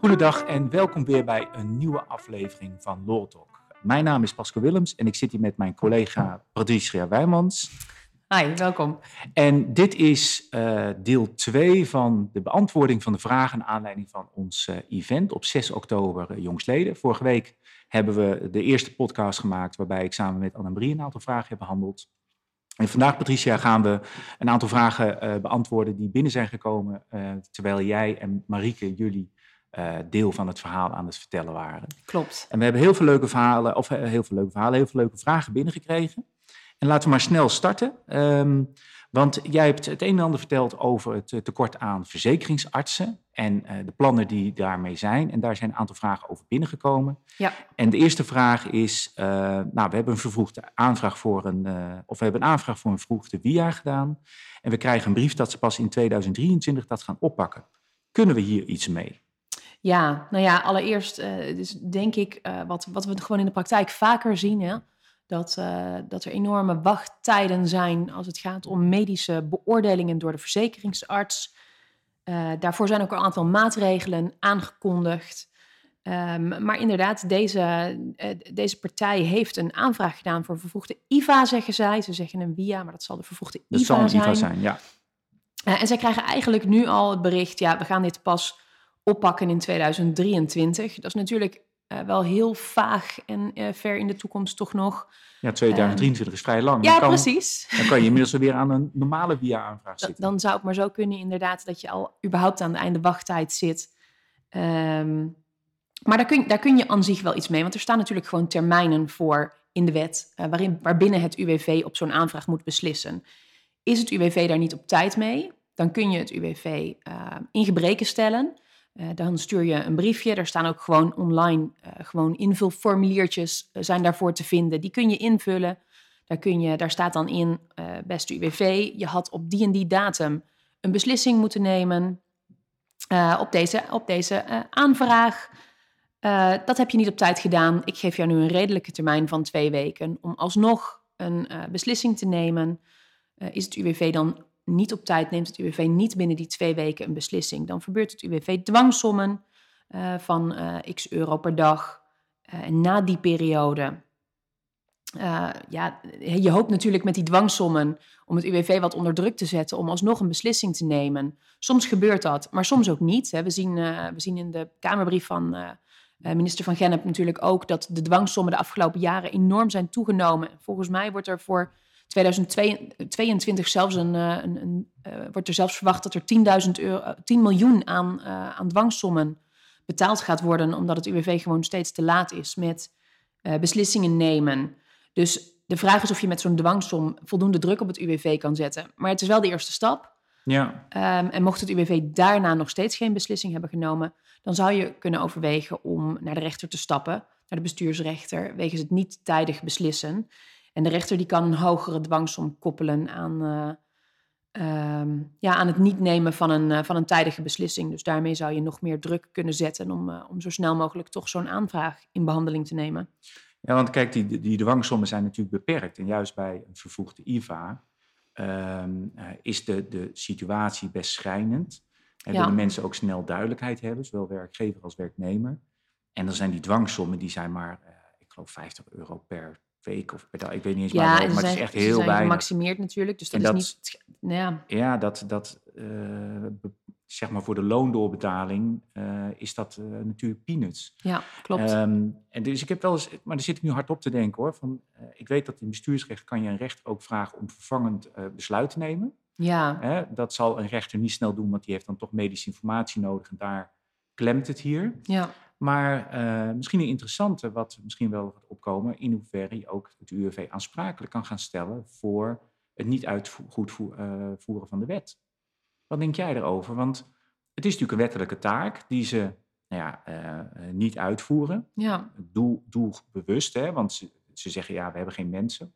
Goedendag en welkom weer bij een nieuwe aflevering van Law Talk. Mijn naam is Pascal Willems en ik zit hier met mijn collega Patricia Wijmans. Hi, welkom. En dit is uh, deel 2 van de beantwoording van de vragen naar aanleiding van ons uh, event op 6 oktober uh, jongsleden. Vorige week hebben we de eerste podcast gemaakt waarbij ik samen met Anne-Marie een aantal vragen heb behandeld. En vandaag, Patricia, gaan we een aantal vragen beantwoorden die binnen zijn gekomen terwijl jij en Marieke jullie uh, deel van het verhaal aan het vertellen waren. Klopt. En we hebben heel veel leuke verhalen, of heel veel leuke verhalen, heel veel leuke vragen binnengekregen. En laten we maar snel starten. Um, want jij hebt het een en ander verteld over het tekort aan verzekeringsartsen en uh, de plannen die daarmee zijn. En daar zijn een aantal vragen over binnengekomen. Ja. En de eerste vraag is, uh, nou, we hebben een vervroegde aanvraag voor een, uh, of we hebben een aanvraag voor een vervroegde via gedaan. En we krijgen een brief dat ze pas in 2023 dat gaan oppakken. Kunnen we hier iets mee? Ja, nou ja, allereerst dus denk ik wat, wat we gewoon in de praktijk vaker zien, hè, dat, uh, dat er enorme wachttijden zijn als het gaat om medische beoordelingen door de verzekeringsarts. daarvoor zijn ook een aantal maatregelen aangekondigd. Um, maar inderdaad, deze, deze partij heeft een aanvraag gedaan voor vervroegde IVA, zeggen zij. Ze zeggen een VIA, maar dat zal de vervroegde IVA dat zal een zijn. IVA zijn, ja. en zij krijgen eigenlijk nu al het bericht, ja, we gaan dit pas oppakken in 2023. Dat is natuurlijk uh, wel heel vaag en uh, ver in de toekomst toch nog. Ja, 2023 um, is vrij lang. Ja, dan kan, precies. Dan kan je inmiddels weer aan een normale via-aanvraag zitten. Dan zou het maar zo kunnen inderdaad dat je al überhaupt aan de einde wachttijd zit. Um, maar daar kun, daar kun je aan zich wel iets mee, want er staan natuurlijk gewoon termijnen voor in de wet, uh, waarin, waarbinnen het UWV op zo'n aanvraag moet beslissen. Is het UWV daar niet op tijd mee, dan kun je het UWV in gebreken stellen. Uh, dan stuur je een briefje. Er staan ook gewoon online uh, gewoon invulformuliertjes uh, zijn daarvoor te vinden. Die kun je invullen. Daar, kun je, daar staat dan in, beste UWV, je had op die en die datum een beslissing moeten nemen op deze, op deze aanvraag. dat heb je niet op tijd gedaan. Ik geef jou nu een redelijke termijn van twee weken om alsnog een beslissing te nemen. is het UWV dan niet op tijd neemt het UWV niet binnen die twee weken een beslissing. Dan verbeurt het UWV dwangsommen uh, van uh, x euro per dag. En na die periode, ja, je hoopt natuurlijk met die dwangsommen om het UWV wat onder druk te zetten om alsnog een beslissing te nemen. Soms gebeurt dat, maar soms ook niet. Hè. We, zien, we zien in de Kamerbrief van minister van Gennep natuurlijk ook dat de dwangsommen de afgelopen jaren enorm zijn toegenomen. Volgens mij wordt er voor 2022 zelfs een, een, een uh, wordt er zelfs verwacht dat er 10.000 euro, 10 miljoen aan, uh, aan dwangsommen betaald gaat worden, omdat het UWV gewoon steeds te laat is met uh, beslissingen nemen. Dus de vraag is of je met zo'n dwangsom voldoende druk op het UWV kan zetten. Maar het is wel de eerste stap. Ja. Um, en mocht het UWV daarna nog steeds geen beslissing hebben genomen, dan zou je kunnen overwegen om naar de rechter te stappen, naar de bestuursrechter, wegens het niet tijdig beslissen. En de rechter die kan een hogere dwangsom koppelen aan, uh, um, ja, aan het niet nemen van een, uh, van een tijdige beslissing. Dus daarmee zou je nog meer druk kunnen zetten om, uh, om zo snel mogelijk toch zo'n aanvraag in behandeling te nemen. Ja, want kijk, die, die dwangsommen zijn natuurlijk beperkt. En juist bij een vervoegde IVA um, is de, de situatie best schrijnend. En ja. willen mensen ook snel duidelijkheid hebben, zowel werkgever als werknemer. En dan zijn die dwangsommen, die zijn maar, ik geloof, 50 euro per week of per dag. Ik weet niet eens ja, maar, maar het is echt heel weinig. gemaximeerd natuurlijk, dus dat, is niet... Ja, Ja, dat, dat uh, zeg maar voor de loondoorbetaling uh, is dat uh, natuurlijk peanuts. ja klopt. Um, en dus ik heb wel eens, maar daar zit ik nu hard op te denken hoor. Van, ik weet dat in bestuursrecht kan je een rechter ook vragen om vervangend besluit te nemen. ja, dat zal een rechter niet snel doen, want die heeft dan toch medische informatie nodig en daar klemt het hier. ja. Maar uh, misschien een interessante, wat misschien wel gaat opkomen, in hoeverre je ook het UWV aansprakelijk kan gaan stellen voor het niet uitvoeren uh, van de wet. Wat denk jij erover? Want het is natuurlijk een wettelijke taak die ze nou ja, uh, niet uitvoeren. Ja. Doel, doelbewust, hè? want ze, ze zeggen ja, we hebben geen mensen.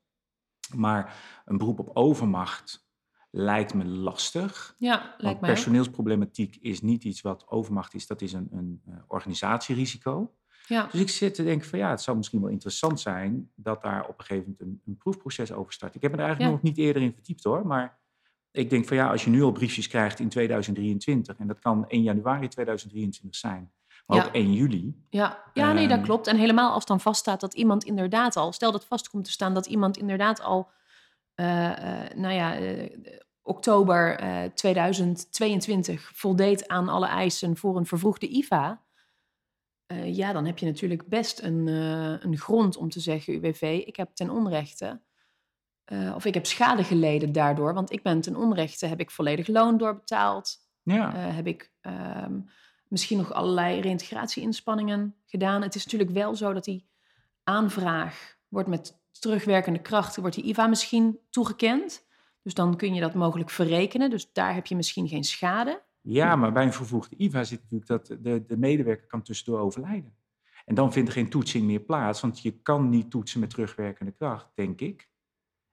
Maar een beroep op overmacht lijkt me lastig. Ja, lijkt mij personeelsproblematiek is niet iets wat overmacht is, dat is een, een uh, organisatierisico. Ja. Dus ik zit te denken van ja, het zou misschien wel interessant zijn dat daar op een gegeven moment een, een proefproces over start. Ik heb me er eigenlijk Ja. nog niet eerder in verdiept hoor, maar ik denk van ja, als je nu al briefjes krijgt in 2023, en dat kan 1 januari 2023 zijn, maar Ja. ook 1 juli. Ja, ja nee, dat Ehm. klopt. En helemaal als dan vaststaat dat iemand inderdaad al, stel dat vast komt te staan dat iemand inderdaad al, eh, eh, nou ja, eh, oktober eh, 2022 voldeed aan alle eisen voor een vervroegde IVA. eh, ja, dan heb je natuurlijk best een, eh, een grond om te zeggen, UWV, ik heb ten onrechte, eh, of ik heb schade geleden daardoor, want ik ben ten onrechte, heb ik volledig loon doorbetaald, Ja, eh, heb ik ehm, misschien nog allerlei reïntegratie-inspanningen gedaan. Het is natuurlijk wel zo dat die aanvraag wordt met terugwerkende kracht, wordt die IVA misschien toegekend. Dus dan kun je dat mogelijk verrekenen. Dus daar heb je misschien geen schade. ja, maar bij een vervoegde IVA zit natuurlijk dat de, de medewerker kan tussendoor overlijden. En dan vindt er geen toetsing meer plaats, want je kan niet toetsen met terugwerkende kracht, denk ik.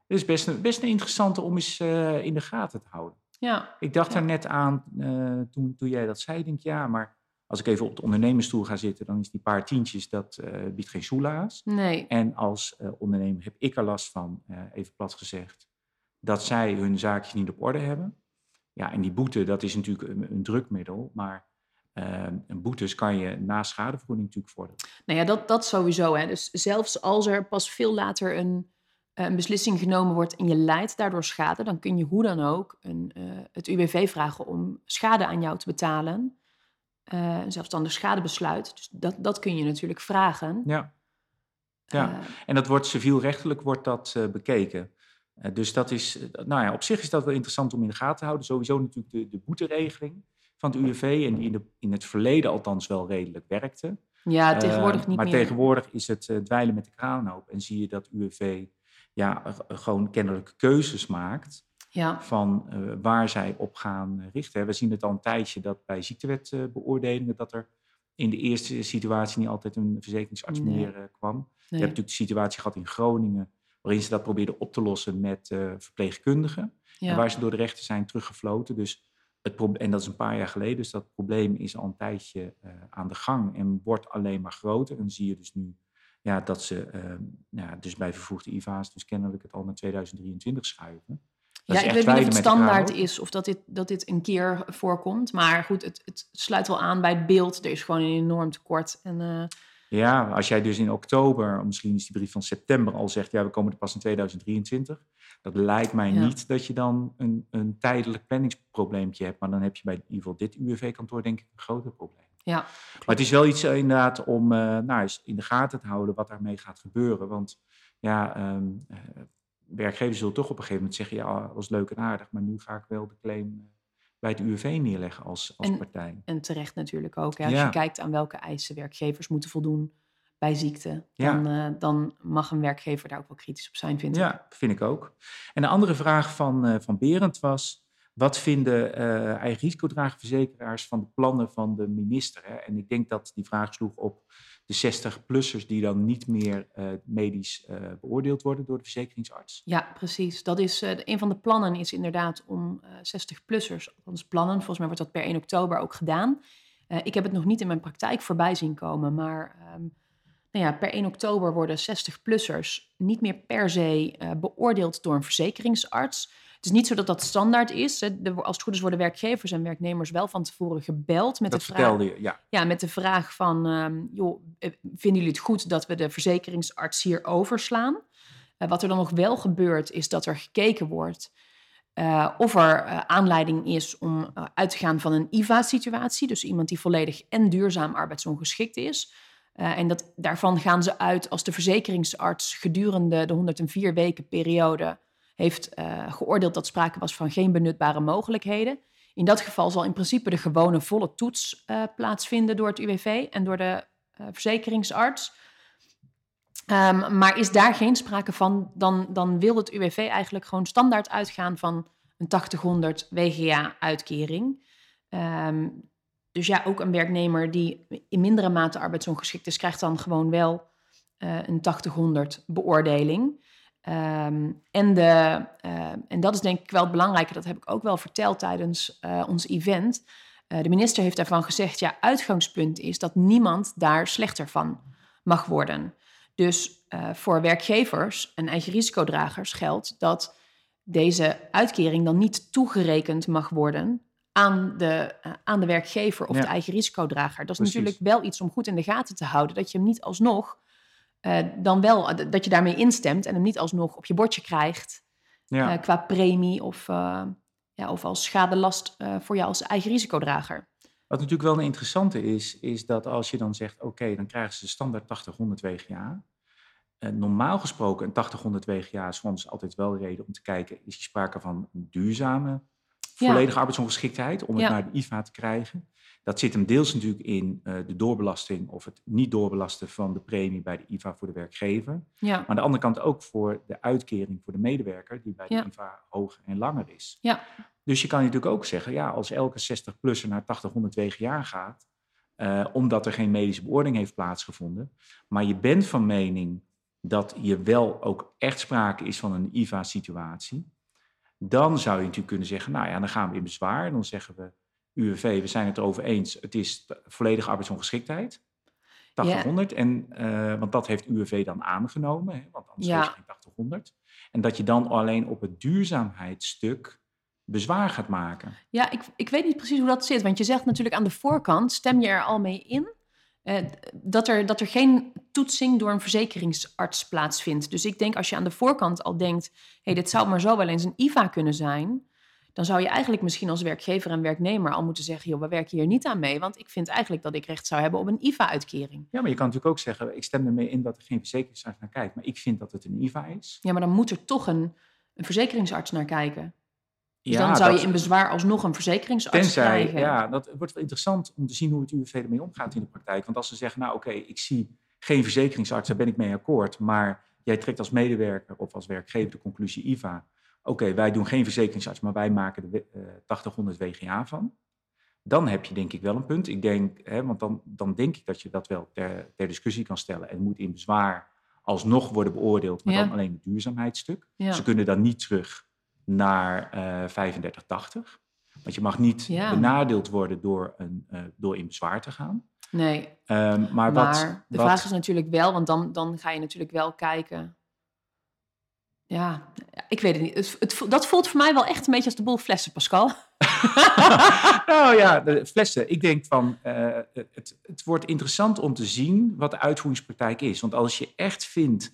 Het is best een, best een interessante om eens eh, in de gaten te houden. Ja, Ik dacht Ja. er net aan eh, toen, toen jij dat zei. Ik denk ja, maar als ik even op de ondernemersstoel ga zitten, dan is die paar tientjes, dat eh, biedt geen soelaas. nee. En als eh, ondernemer heb ik er last van, eh, even plat gezegd, dat zij hun zaakjes niet op orde hebben. Ja, en die boete, dat is natuurlijk een, een drukmiddel, maar een boetes kan je na schadevergoeding natuurlijk vorderen. Nou ja, dat, dat sowieso. Hè. Dus zelfs als er pas veel later een, een beslissing genomen wordt en je leidt daardoor schade, dan kun je hoe dan ook een, het UWV vragen om schade aan jou te betalen. Eh, een zelfstandig schadebesluit. Dus dat, dat kun je natuurlijk vragen. Ja, ja. Eh, en dat wordt civielrechtelijk wordt dat eh, bekeken. Dus dat is, nou ja, op zich is dat wel interessant om in de gaten te houden. Sowieso natuurlijk de, de boeteregeling van het UWV en die in, de, in het verleden althans wel redelijk werkte. ja, tegenwoordig niet maar meer. tegenwoordig is het dweilen met de kraan open en zie je dat UWV ja, gewoon kennelijk keuzes maakt Ja, van eh, waar zij op gaan richten. We zien het al een tijdje dat bij ziektewetbeoordelingen dat er in de eerste situatie niet altijd een verzekeringsarts Nee. meer eh, kwam. Je hebt natuurlijk de situatie gehad in Groningen waarin ze dat probeerden op te lossen met eh, verpleegkundigen. En waar ze door de rechter zijn teruggefloten. Dus het en dat is een paar jaar geleden. Dus dat probleem is al een tijdje aan de gang en wordt alleen maar groter. En dan zie je dus nu ja, dat ze eh, ja, dus bij vervoegde IVA's dus kennelijk het al naar 2023 schuiven. Dat Ja, ik weet niet of het standaard is of dat dit, dat dit een keer voorkomt. Maar goed, het, het sluit wel aan bij het beeld. Er is gewoon een enorm tekort. En eh, Ja, als jij dus in oktober, misschien is die brief van september al zegt, ja, we komen er pas in 2023. Dat lijkt mij Ja. niet dat je dan een, een tijdelijk planningsprobleempje hebt. Maar dan heb je bij in ieder geval dit UWV-kantoor denk ik een groter probleem. ja, Maar het is wel iets eh, inderdaad om eh, nou, eens in de gaten te houden wat daarmee gaat gebeuren. Want ja, ehm, eh, werkgevers zullen toch op een gegeven moment zeggen, ja, dat was leuk en aardig, maar nu ga ik wel de claim eh, bij het UWV neerleggen als, als En- partij. en terecht natuurlijk ook. Hè. Als Ja. je kijkt aan welke eisen werkgevers moeten voldoen bij ziekte, Ja. dan, eh, dan mag een werkgever daar ook wel kritisch op zijn, vind ik. Ja, vind ik ook. En de andere vraag van, eh van Berend was, wat vinden eh eigen risicodragerverzekeraars van de plannen van de minister? Hè? En ik denk dat die vraag sloeg op de 60-plussers die dan niet meer eh, medisch eh, beoordeeld worden door de verzekeringsarts. Ja, precies. Dat is, eh, een van de plannen is inderdaad om eh 60-plussers, althans plannen, volgens mij wordt dat per 1 oktober ook gedaan. Ik heb het nog niet in mijn praktijk voorbij zien komen, maar ehm, nou ja, per 1 oktober worden 60-plussers niet meer per se beoordeeld door een verzekeringsarts. Het is niet zo dat dat standaard is. als het goed is worden werkgevers en werknemers wel van tevoren gebeld met dat de vraag... vertelde je, ja. Ja, met de vraag van, ehm, joh, eh, vinden jullie het goed dat we de verzekeringsarts hier overslaan? Eh, wat er dan nog wel gebeurt, is dat er gekeken wordt eh, of er aanleiding is om uit te gaan van een IVA-situatie. Dus iemand die volledig en duurzaam arbeidsongeschikt is. En dat, daarvan gaan ze uit als de verzekeringsarts gedurende de 104 weken periode heeft eh, geoordeeld dat sprake was van geen benutbare mogelijkheden. In dat geval zal in principe de gewone volle toets eh, plaatsvinden door het UWV en door de eh, verzekeringsarts. Ehm, maar is daar geen sprake van, dan, dan wil het UWV eigenlijk gewoon standaard uitgaan van een 8000 WGA-uitkering. Ehm, dus ja, ook een werknemer die in mindere mate arbeidsongeschikt is, krijgt dan gewoon wel een 8000 beoordeling. Ehm, en, de, eh, en dat is denk ik wel het belangrijke, dat heb ik ook wel verteld tijdens eh, ons event. Eh, de minister heeft daarvan gezegd, ja, uitgangspunt is dat niemand daar slechter van mag worden. Dus eh, voor werkgevers en eigen risicodragers geldt dat deze uitkering dan niet toegerekend mag worden aan de, uh, aan de werkgever of Ja. de eigen risicodrager. Dat is Precies. natuurlijk wel iets om goed in de gaten te houden. Dat je hem niet alsnog, eh, dan wel, dat je daarmee instemt en hem niet alsnog op je bordje krijgt. Ja. eh, qua premie of, eh, ja, of als schadelast voor jou als eigen risicodrager. Wat natuurlijk wel een interessante is, is dat als je dan zegt, oké, dan krijgen ze standaard 80, 100 WGA. Normaal gesproken, een 80, 100 WGA is voor ons altijd wel reden om te kijken, is er sprake van een duurzame. Volledige arbeidsongeschiktheid, om het naar de IVA te krijgen. Dat zit hem deels natuurlijk in eh, de doorbelasting of het niet doorbelasten van de premie bij de IVA voor de werkgever. Ja, Maar aan de andere kant ook voor de uitkering voor de medewerker, die bij Ja. de IVA hoger en langer is. ja, Dus je kan natuurlijk ook zeggen, ja, als elke 60-plusser naar 80, 100 WGA gaat, eh, omdat er geen medische beoordeling heeft plaatsgevonden, maar je bent van mening dat je wel ook echt sprake is van een IVA-situatie, dan zou je natuurlijk kunnen zeggen, nou ja, dan gaan we in bezwaar. Dan zeggen we, UWV, we zijn het erover eens, het is volledige arbeidsongeschiktheid. 80, Ja. 100. En, eh, want dat heeft UWV dan aangenomen, hè, want anders Ja. geef je geen 80, 100. En dat je dan alleen op het duurzaamheidsstuk bezwaar gaat maken. ja ik, ik weet niet precies hoe dat zit. Want je zegt natuurlijk aan de voorkant, stem je er al mee in, eh, dat, er, dat er geen toetsing door een verzekeringsarts plaatsvindt. Dus ik denk als je aan de voorkant al denkt, hey, dit zou maar zo wel eens een IVA kunnen zijn, dan zou je eigenlijk misschien als werkgever en werknemer al moeten zeggen, joh, we werken hier niet aan mee, want ik vind eigenlijk dat ik recht zou hebben op een IVA-uitkering. Ja, maar je kan natuurlijk ook zeggen, ik stem ermee in dat er geen verzekeringsarts naar kijkt, maar ik vind dat het een IVA is. Ja, maar dan moet er toch een, een verzekeringsarts naar kijken. Dus ja, dan zou dat- je in bezwaar alsnog een verzekeringsarts Tenzij, krijgen. ja, dat wordt wel interessant om te zien hoe het UWV ermee omgaat in de praktijk. Want als ze zeggen, nou oké, ik zie geen verzekeringsarts, daar ben ik mee akkoord. Maar jij trekt als medewerker of als werkgever de conclusie IVA. Oké, wij doen geen verzekeringsarts, maar wij maken er eh 8000 WGA van. Dan heb je denk ik wel een punt. Ik denk, hè, want dan, dan denk ik dat je dat wel ter, ter discussie kan stellen. En moet in bezwaar alsnog worden beoordeeld, maar Ja. dan alleen het duurzaamheidsstuk. Ja. Ze kunnen dan niet terug naar eh 3580. Want je mag niet Ja. benadeeld worden door, een, eh, door in bezwaar te gaan. Nee, Ehm, maar maar wat, de wat- vraag is natuurlijk wel, want dan, dan ga je natuurlijk wel kijken. Ja, ik weet het niet. Het, dat voelt voor mij wel echt een beetje als de boel flessen, Pascal. nou ja, de flessen. Ik denk van, eh, het, het wordt interessant om te zien wat de uitvoeringspraktijk is. Want als je echt vindt,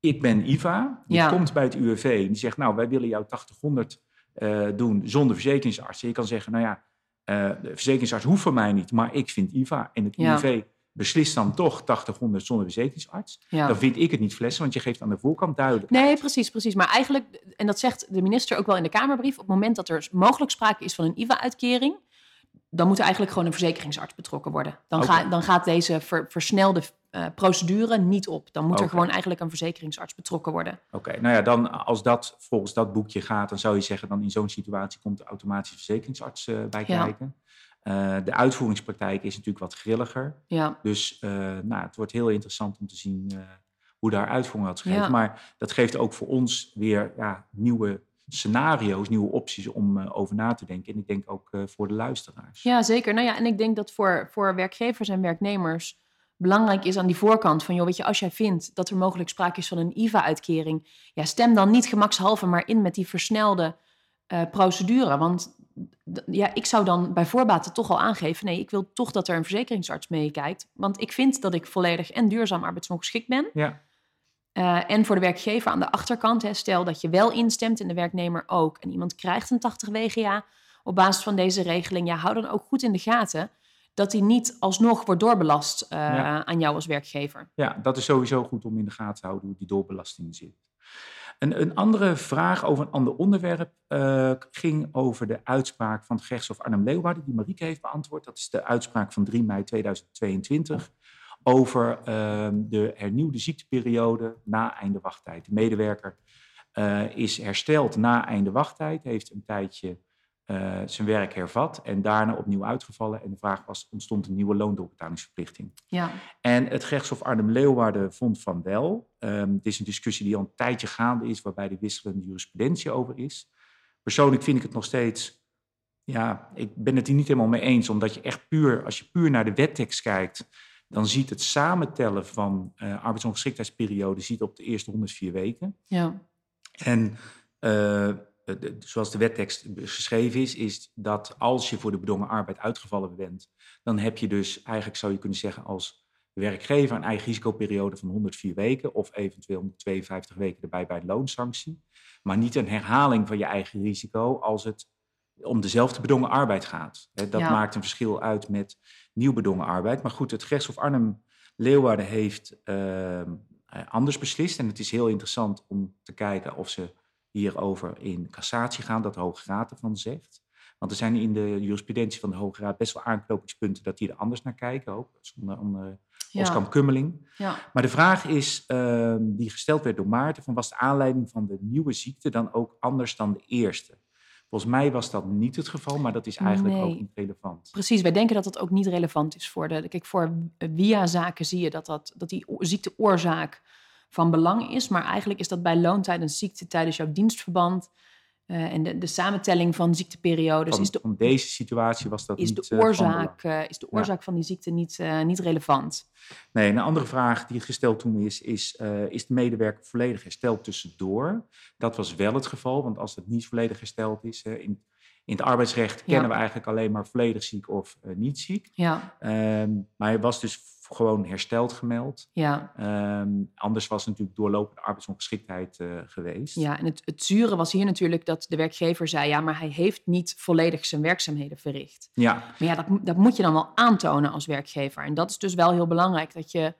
ik ben IVA, Ja. komt bij het UWV en die zegt, nou, wij willen jou 8000 eh doen zonder verzekeringsarts. En je kan zeggen, nou ja, eh, de verzekeringsarts hoeft van mij niet, maar ik vind IVA. En het Ja. UWV beslist dan toch 8000 zonder verzekeringsarts. Ja. Dan vind ik het niet flessen, want je geeft aan de voorkant duidelijkheid. Nee, precies, precies. Maar eigenlijk, en dat zegt de minister ook wel in de Kamerbrief, op het moment dat er mogelijk sprake is van een IVA-uitkering, dan moet er eigenlijk gewoon een verzekeringsarts betrokken worden. Dan, ga- dan gaat deze ver- versnelde eh, procedure niet op. Dan moet er gewoon eigenlijk een verzekeringsarts betrokken worden. Oké, nou ja, dan als dat volgens dat boekje gaat, dan zou je zeggen, dan in zo'n situatie komt de automatische verzekeringsarts eh, bij Ja. kijken. Eh, de uitvoeringspraktijk is natuurlijk wat grilliger. Ja, Dus nou, het wordt heel interessant om te zien hoe daar uitvoering wordt gegeven. Ja. Maar dat geeft ook voor ons weer ja, nieuwe scenario's, nieuwe opties om over na te denken. En ik denk ook voor de luisteraars. ja, zeker. Nou ja, en ik denk dat voor, voor werkgevers en werknemers belangrijk is aan die voorkant van, joh, weet je, als jij vindt dat er mogelijk sprake is van een IVA-uitkering, ja, stem dan niet gemakshalve maar in met die versnelde eh, procedure. Want ja, ik zou dan bij voorbaat toch al aangeven, nee, ik wil toch dat er een verzekeringsarts meekijkt. Want ik vind dat ik volledig en duurzaam arbeidsongeschikt ben. Ja, Eh, en voor de werkgever aan de achterkant, hè, stel dat je wel instemt en de werknemer ook. En iemand krijgt een 80 WGA op basis van deze regeling. Ja, hou dan ook goed in de gaten dat die niet alsnog wordt doorbelast eh, Ja. aan jou als werkgever. ja, dat is sowieso goed om in de gaten te houden hoe die doorbelasting zit. Een, een andere vraag over een ander onderwerp eh, ging over de uitspraak van het gerechtshof Arnhem-Leeuwarden, die Marieke heeft beantwoord. Dat is de uitspraak van 3 mei 2022 over ehm, de hernieuwde ziekteperiode na einde wachttijd. De medewerker eh, is hersteld na einde wachttijd, heeft een tijdje eh, zijn werk hervat en daarna opnieuw uitgevallen. En de vraag was, ontstond een nieuwe loondoorbetalingsverplichting? Ja, En het gerechtshof Arnhem-Leeuwarden vond van wel. Ehm, het is een discussie die al een tijdje gaande is, waarbij er wisselende jurisprudentie over is. Persoonlijk vind ik het nog steeds, ja, ik ben het hier niet helemaal mee eens, omdat je echt puur, als je puur naar de wettekst kijkt, dan ziet het samentellen van eh arbeidsongeschiktheidsperiode ziet op de eerste 104 weken. ja, En uh, zoals de wettekst geschreven is, is dat als je voor de bedongen arbeid uitgevallen bent, dan heb je dus eigenlijk, zou je kunnen zeggen, als werkgever een eigen risicoperiode van 104 weken of eventueel 52 weken erbij bij de loonsanctie. Maar niet een herhaling van je eigen risico als het om dezelfde bedongen arbeid gaat. Dat maakt een verschil uit met nieuw bedongen arbeid. Maar goed, het gerechtshof Arnhem-Leeuwarden heeft uh, anders beslist. En het is heel interessant om te kijken of ze hierover in cassatie gaan, dat de Hoge Raad ervan zegt. Want er zijn in de jurisprudentie van de Hoge Raad best wel aanknopingspunten dat die er anders naar kijken, ook onder, onder Oskam Kummeling. Ja. Maar de vraag is, uh, die gesteld werd door Maarten, van was de aanleiding van de nieuwe ziekte dan ook anders dan de eerste? Volgens mij was dat niet het geval, maar dat is eigenlijk ook niet relevant. Precies, wij denken dat dat ook niet relevant is voor de. Kijk, voor via-zaken zie je dat, dat, dat die ziekteoorzaak van belang is. Maar eigenlijk is dat bij loontijd een ziekte tijdens jouw dienstverband. Uh, en de, de samentelling van ziekteperiodes van, is de. Van deze situatie was dat is niet. De eh, oorzaak, uh, is de oorzaak van die ziekte niet, niet relevant? Nee, een andere vraag die gesteld toen is: is, is de medewerker volledig hersteld tussendoor? Dat was wel het geval, want als het niet volledig hersteld is, in, in het arbeidsrecht kennen we eigenlijk alleen maar volledig ziek of niet ziek. Ja. Um, maar hij was dus gewoon hersteld gemeld. Ja. Um, anders was het natuurlijk doorlopende arbeidsongeschiktheid uh, geweest. Ja, en het, het zure was hier natuurlijk dat de werkgever zei... ja, maar hij heeft niet volledig zijn werkzaamheden verricht. Ja. Maar ja, dat, dat moet je dan wel aantonen als werkgever. En dat is dus wel heel belangrijk, dat je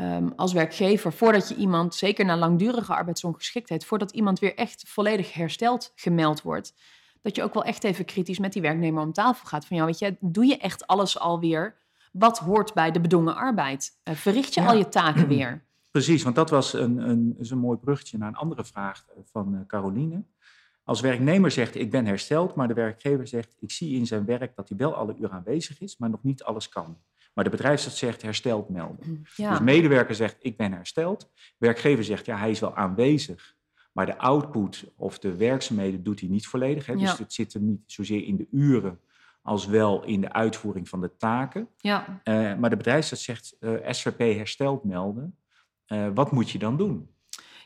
um, als werkgever... voordat je iemand, zeker na langdurige arbeidsongeschiktheid... voordat iemand weer echt volledig hersteld gemeld wordt... dat je ook wel echt even kritisch met die werknemer om tafel gaat. Van ja, weet je, doe je echt alles alweer wat hoort bij de bedongen arbeid? Uh, verricht je al je taken weer? Precies, want dat was een, een, een mooi bruggetje naar een andere vraag eh, van uh, Caroline. Als werknemer zegt ik ben hersteld, maar de werkgever zegt ik zie in zijn werk dat hij wel alle uren aanwezig is, maar nog niet alles kan. Maar de bedrijfsarts zegt hersteld melden. Ja. Dus medewerker zegt ik ben hersteld. Werkgever zegt ja hij is wel aanwezig, maar de output of de werkzaamheden doet hij niet volledig. Hè? Dus het zit er niet zozeer in de uren als wel in de uitvoering van de taken. Ja. Uh, maar de bedrijfsarts zegt uh, eh, SVP hersteld melden. Uh, wat moet je dan doen?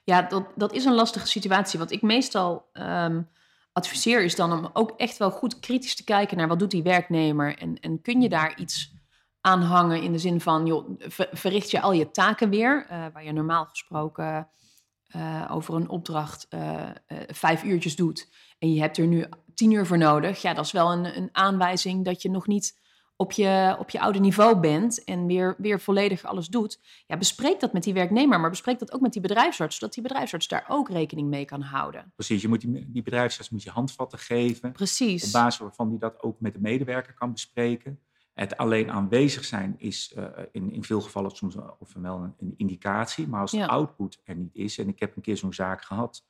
Ja, dat, dat is een lastige situatie. Wat ik meestal um, adviseer is dan om ook echt wel goed kritisch te kijken naar wat doet die werknemer. En, en kun je daar iets aan hangen in de zin van, joh, verricht je al je taken weer, waar je normaal gesproken over een opdracht vijf uurtjes doet. En je hebt er nu tien uur voor nodig. Ja, dat is wel een, een aanwijzing dat je nog niet op je, op je oude niveau bent en weer, weer volledig alles doet. Ja, bespreek dat met die werknemer, maar bespreek dat ook met die bedrijfsarts, zodat die bedrijfsarts daar ook rekening mee kan houden. Precies, je moet die, die bedrijfsarts moet je handvatten geven. Precies. Op basis waarvan die dat ook met de medewerker kan bespreken. Het alleen aanwezig zijn is uh, in, in veel gevallen soms of wel een, een indicatie, maar als de output er niet is, en ik heb een keer zo'n zaak gehad,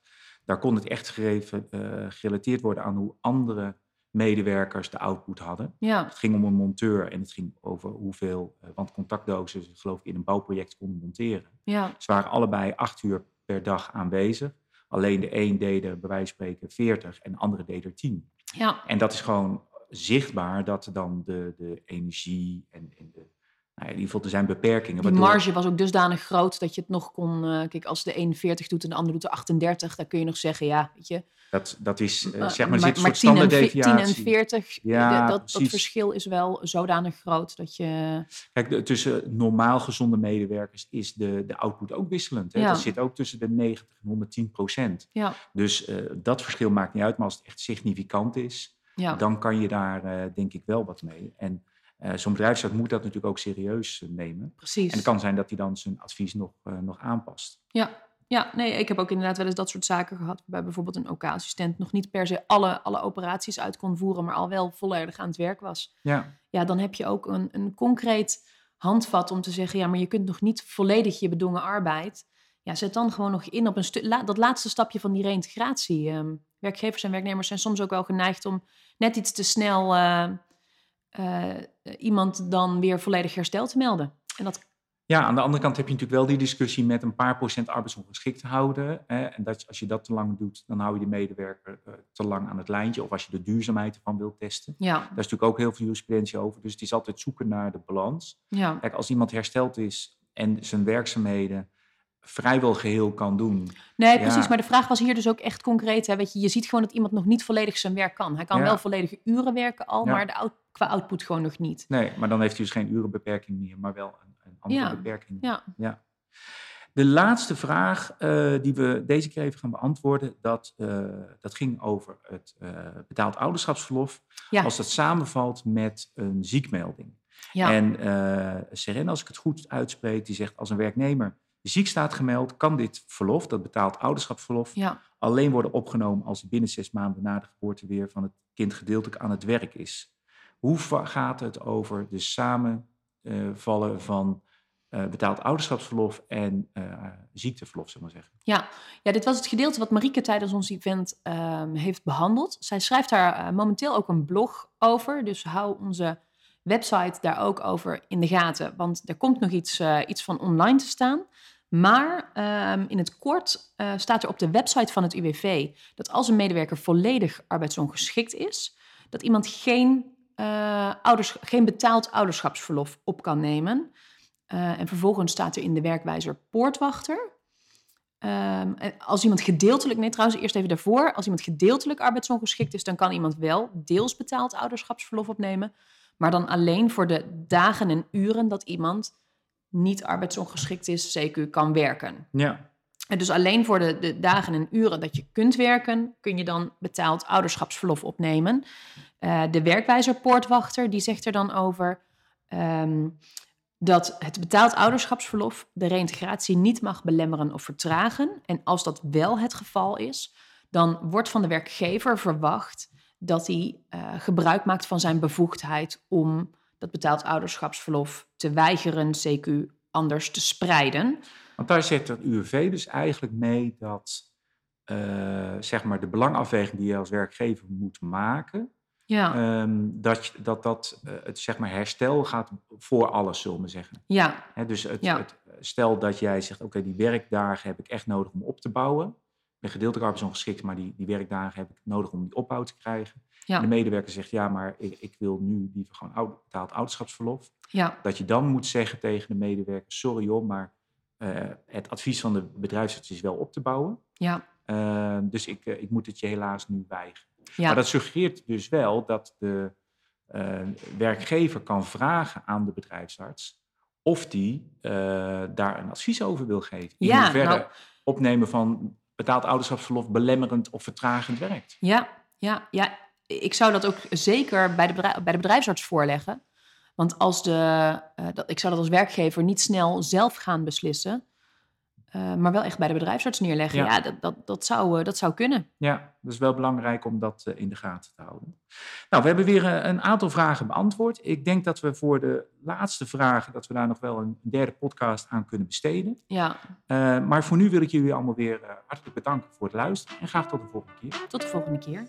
daar kon het echt gereven, uh, gerelateerd worden aan hoe andere medewerkers de output hadden. Ja. Het ging om een monteur en het ging over hoeveel uh, want contactdozen ze geloof ik in een bouwproject konden monteren. Ja. Ze waren allebei acht uur per dag aanwezig. Alleen de een deed er bij wijze van spreken 40 en de andere deed er 10. Ja. En dat is gewoon zichtbaar dat dan de, de energie en, en de nou, in ieder geval, er zijn beperkingen. Die marge was ook dusdanig groot dat je het nog kon... Uh, kijk, als de 41 doet en de ander doet de 38, dan kun je nog zeggen, ja, weet je... Dat, dat is, uh, zeg maar, maar, zit maar 10 en, 10 en 40, ja, dat, dat verschil is wel zodanig groot dat je... Kijk, de, tussen normaal gezonde medewerkers is de, de output ook wisselend. Hè? Ja. Dat zit ook tussen de 90 en 110 procent. Ja. Dus dat verschil maakt niet uit, maar als het echt significant is... Ja. dan kan je daar denk ik wel wat mee. En uh, Zo'n bedrijfsarts moet dat natuurlijk ook serieus uh, nemen. Precies. En het kan zijn dat hij dan zijn advies nog, uh, nog aanpast. Ja. ja, nee, ik heb ook inderdaad wel eens dat soort zaken gehad. Waarbij bijvoorbeeld een OK-assistent nog niet per se alle, alle operaties uit kon voeren, maar al wel volledig aan het werk was. Ja, ja dan heb je ook een, een concreet handvat om te zeggen: ja, maar je kunt nog niet volledig je bedongen arbeid. Ja, zet dan gewoon nog in op een stuk. La, dat laatste stapje van die reïntegratie. Um, werkgevers en werknemers zijn soms ook wel geneigd om net iets te snel uh, iemand dan weer volledig hersteld te melden. En dat... Ja, aan de andere kant heb je natuurlijk wel die discussie met een paar procent arbeidsongeschikt houden. Hè, en dat, als je dat te lang doet, dan hou je die medewerker uh, te lang aan het lijntje. Of als je de duurzaamheid ervan wilt testen. Ja. Daar is natuurlijk ook heel veel jurisprudentie over. Dus het is altijd zoeken naar de balans. Ja. Kijk, als iemand hersteld is en zijn werkzaamheden vrijwel geheel kan doen. Nee, Ja. precies. Maar de vraag was hier dus ook echt concreet. Hè? Weet je, je ziet gewoon dat iemand nog niet volledig zijn werk kan. Hij kan Ja. wel volledige uren werken al, Ja. maar de qua output gewoon nog niet. Nee, maar dan heeft hij dus geen urenbeperking meer, maar wel een, een andere Ja. beperking. Ja. De laatste vraag eh, die we deze keer even gaan beantwoorden, dat, eh, dat ging over het eh, betaald ouderschapsverlof. Ja. Als dat samenvalt met een ziekmelding. Ja. En eh Seren, als ik het goed uitspreek, die zegt als een werknemer ziek staat gemeld, kan dit verlof, dat betaald ouderschapsverlof, ja. alleen worden opgenomen als het binnen zes maanden na de geboorte weer van het kind gedeeltelijk aan het werk is. Hoe gaat het over de samenvallen van eh, betaald ouderschapsverlof en eh, ziekteverlof, zullen we zeggen? Ja. ja, dit was het gedeelte wat Marieke tijdens ons event ehm, heeft behandeld. Zij schrijft daar eh, momenteel ook een blog over. Dus hou onze website daar ook over in de gaten. Want er komt nog iets, iets van online te staan. Maar ehm, in het kort staat er op de website van het UWV dat als een medewerker volledig arbeidsongeschikt is, dat iemand geen, eh, ouders, geen betaald ouderschapsverlof op kan nemen. Eh, en vervolgens staat er in de werkwijzer poortwachter. Ehm, als iemand gedeeltelijk, nee trouwens, eerst even daarvoor. Als iemand gedeeltelijk arbeidsongeschikt is, dan kan iemand wel deels betaald ouderschapsverlof opnemen. Maar dan alleen voor de dagen en uren dat iemand niet arbeidsongeschikt is, CQ kan werken. Ja, Dus alleen voor de, de dagen en uren dat je kunt werken, kun je dan betaald ouderschapsverlof opnemen. Eh, de werkwijzer poortwachter die zegt er dan over ehm, dat het betaald ouderschapsverlof de reïntegratie niet mag belemmeren of vertragen. En als dat wel het geval is, dan wordt van de werkgever verwacht dat hij eh, gebruik maakt van zijn bevoegdheid om dat betaald ouderschapsverlof te weigeren, CQ anders te spreiden. Want daar zet het UWV dus eigenlijk mee dat eh, zeg maar de belangafweging die je als werkgever moet maken, Ja, ehm, dat dat, dat eh, het zeg maar herstel gaat voor alles, zullen we zeggen. ja, dus het, Ja. het, stel dat jij zegt, oké, die werkdagen heb ik echt nodig om op te bouwen. Ik ben gedeeltelijk arbeidsongeschikt, maar die, die werkdagen heb ik nodig om die opbouw te krijgen. Ja. En de medewerker zegt, ja, maar ik, ik wil nu liever gewoon oud, betaald ouderschapsverlof. ja, Dat je dan moet zeggen tegen de medewerker, sorry hoor, maar het advies van de bedrijfsarts is wel op te bouwen. ja, Eh, dus ik, eh, ik moet het je helaas nu weigeren. ja. Maar dat suggereert dus wel dat de eh, werkgever kan vragen aan de bedrijfsarts of die eh, daar een advies over wil geven. In Ja, hoeverre nou- opnemen van betaald ouderschapsverlof belemmerend of vertragend werkt. Ja, ja, ja. Ik zou dat ook zeker bij de, bij de bedrijfsarts voorleggen. Want als de, eh, dat, ik zou dat als werkgever niet snel zelf gaan beslissen, eh, maar wel echt bij de bedrijfsarts neerleggen. Ja. Ja, dat, dat, dat, zou, eh, dat zou kunnen. Ja, dat is wel belangrijk om dat in de gaten te houden. Nou, we hebben weer een aantal vragen beantwoord. Ik denk dat we voor de laatste vragen, dat we daar nog wel een derde podcast aan kunnen besteden. Ja, maar voor nu wil ik jullie allemaal weer hartelijk bedanken voor het luisteren en graag tot de volgende keer. tot de volgende keer.